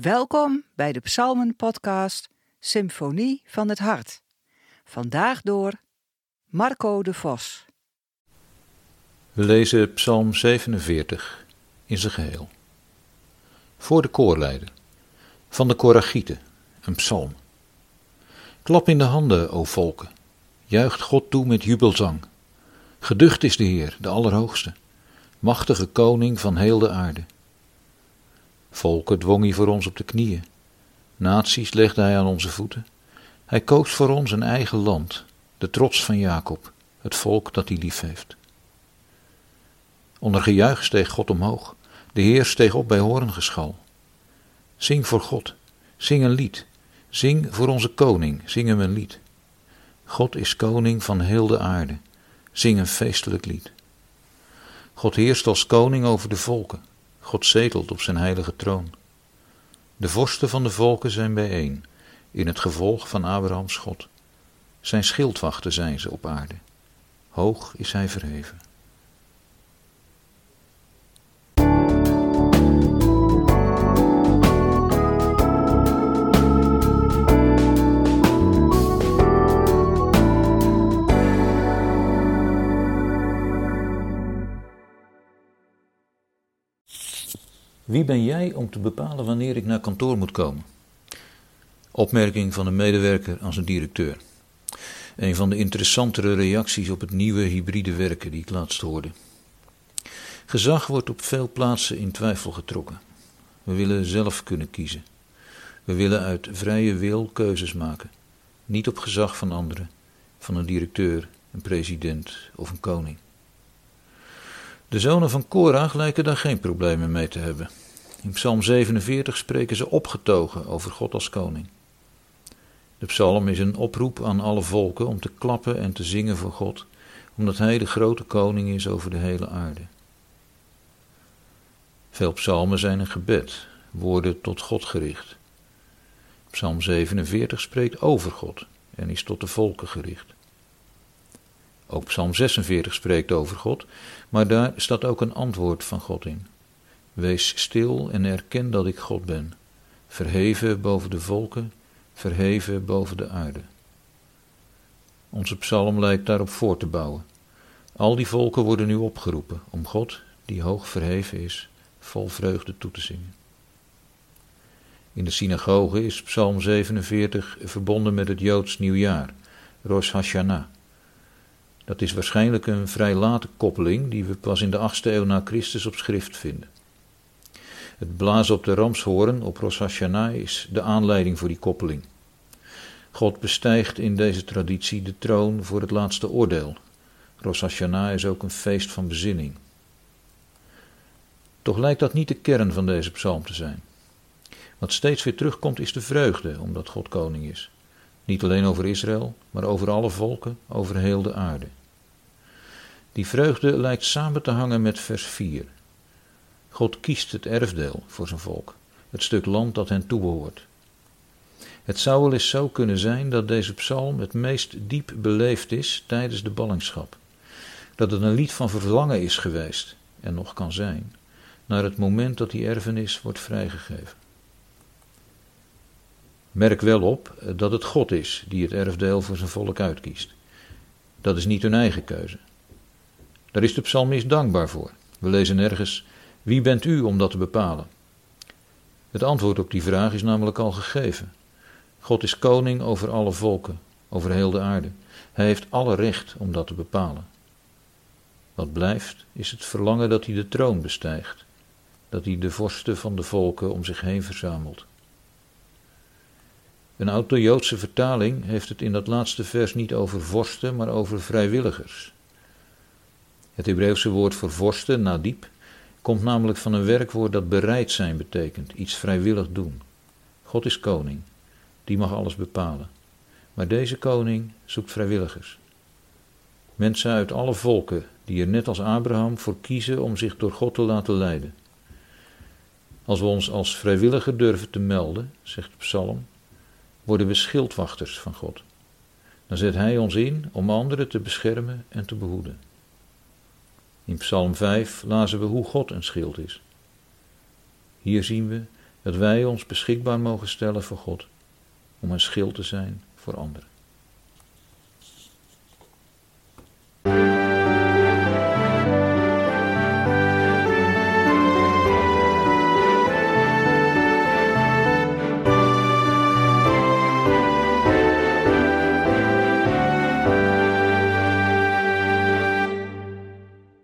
Welkom bij de Psalmen-podcast Symfonie van het Hart. Vandaag door Marco de Vos. We lezen Psalm 47 in zijn geheel. Voor de koorleider, van de Koragieten, een psalm. Klap in de handen, o volken, juicht God toe met jubelzang. Geducht is de Heer, de Allerhoogste, machtige koning van heel de aarde. Volken dwong hij voor ons op de knieën. Naties legde hij aan onze voeten. Hij koos voor ons een eigen land, de trots van Jacob, het volk dat hij lief heeft. Onder gejuich steeg God omhoog. De Heer steeg op bij horengeschal. Zing voor God, zing een lied. Zing voor onze koning, zing hem een lied. God is koning van heel de aarde. Zing een feestelijk lied. God heerst als koning over de volken. God zetelt op zijn heilige troon. De vorsten van de volken zijn bijeen, in het gevolg van Abrahams God. Zijn schildwachten zijn ze op aarde. Hoog is hij verheven. Wie ben jij om te bepalen wanneer ik naar kantoor moet komen? Opmerking van een medewerker aan zijn directeur. Een van de interessantere reacties op het nieuwe hybride werken die ik laatst hoorde. Gezag wordt op veel plaatsen in twijfel getrokken. We willen zelf kunnen kiezen. We willen uit vrije wil keuzes maken, niet op gezag van anderen, van een directeur, een president of een koning. De zonen van Korach lijken daar geen problemen mee te hebben. In Psalm 47 spreken ze opgetogen over God als koning. De psalm is een oproep aan alle volken om te klappen en te zingen voor God, omdat Hij de grote koning is over de hele aarde. Veel psalmen zijn een gebed, woorden tot God gericht. Psalm 47 spreekt over God en is tot de volken gericht. Ook Psalm 46 spreekt over God, maar daar staat ook een antwoord van God in. Wees stil en erken dat ik God ben, verheven boven de volken, verheven boven de aarde. Onze psalm lijkt daarop voor te bouwen. Al die volken worden nu opgeroepen om God, die hoog verheven is, vol vreugde toe te zingen. In de synagoge is Psalm 47 verbonden met het Joods nieuwjaar, Rosh Hashanah. Dat is waarschijnlijk een vrij late koppeling die we pas in de 8e eeuw na Christus op schrift vinden. Het blazen op de ramshoorn op Rosh Hashanah is de aanleiding voor die koppeling. God bestijgt in deze traditie de troon voor het laatste oordeel. Rosh Hashanah is ook een feest van bezinning. Toch lijkt dat niet de kern van deze psalm te zijn. Wat steeds weer terugkomt is de vreugde, omdat God koning is. Niet alleen over Israël, maar over alle volken, over heel de aarde. Die vreugde lijkt samen te hangen met vers 4. God kiest het erfdeel voor zijn volk, het stuk land dat hen toebehoort. Het zou wel eens zo kunnen zijn dat deze psalm het meest diep beleefd is tijdens de ballingschap. Dat het een lied van verlangen is geweest, en nog kan zijn, naar het moment dat die erfenis wordt vrijgegeven. Merk wel op dat het God is die het erfdeel voor zijn volk uitkiest. Dat is niet hun eigen keuze. Daar is de psalmist dankbaar voor. We lezen nergens wie bent u om dat te bepalen? Het antwoord op die vraag is namelijk al gegeven. God is koning over alle volken, over heel de aarde. Hij heeft alle recht om dat te bepalen. Wat blijft is het verlangen dat hij de troon bestijgt, dat hij de vorsten van de volken om zich heen verzamelt. Een oud-Joodse vertaling heeft het in dat laatste vers niet over vorsten, maar over vrijwilligers. Het Hebreeuwse woord voor vorsten, nadip, komt namelijk van een werkwoord dat bereid zijn betekent, iets vrijwillig doen. God is koning, die mag alles bepalen. Maar deze koning zoekt vrijwilligers. Mensen uit alle volken die er net als Abraham voor kiezen om zich door God te laten leiden. Als we ons als vrijwilliger durven te melden, zegt de psalm, worden we schildwachters van God. Dan zet Hij ons in om anderen te beschermen en te behoeden. In Psalm 5 lazen we hoe God een schild is. Hier zien we Dat wij ons beschikbaar mogen stellen voor God om een schild te zijn voor anderen.